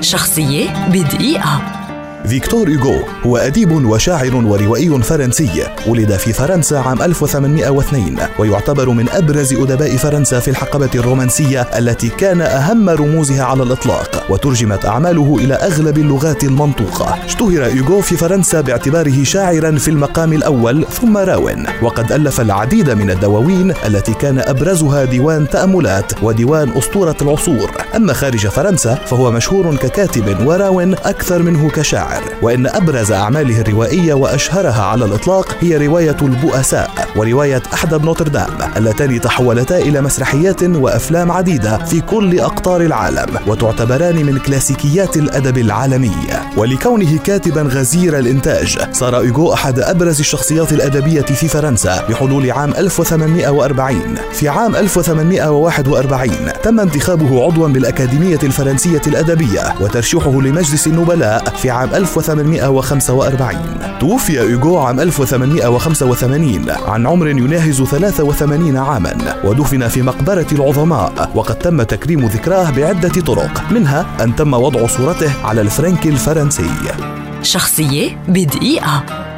شخصية بدقيقة. فيكتور إيغو هو أديب وشاعر وروائي فرنسي ولد في فرنسا عام 1802 ويعتبر من أبرز أدباء فرنسا في الحقبة الرومانسية التي كان أهم رموزها على الإطلاق وترجمت أعماله إلى أغلب اللغات المنطوقة. اشتهر إيغو في فرنسا باعتباره شاعرا في المقام الأول ثم راو. وقد ألف العديد من الدواوين التي كان أبرزها ديوان تأملات وديوان أسطورة العصور. أما خارج فرنسا فهو مشهور ككاتب وراو أكثر منه كشاعر. الشعر وإن أبرز أعماله الروائية وأشهرها على الإطلاق هي رواية البؤساء ورواية أحدب نوتردام اللتان تحولتا إلى مسرحيات وأفلام عديدة في كل أقطار العالم وتعتبران من كلاسيكيات الأدب العالمي. ولكونه كاتبا غزير الإنتاج صار إيغو أحد أبرز الشخصيات الأدبية في فرنسا بحلول عام 1840 في عام 1841 تم انتخابه عضوا بالأكاديمية الفرنسية الأدبية وترشيحه لمجلس النبلاء في عام 1845 توفي إيغو عام 1885 عن عمر يناهز 83 عاما. ودفن في مقبرة العظماء وقد تم تكريم ذكراه بعدة طرق. منها أن تم وضع صورته على الفرنك الفرنسي. شخصية بدقيقة.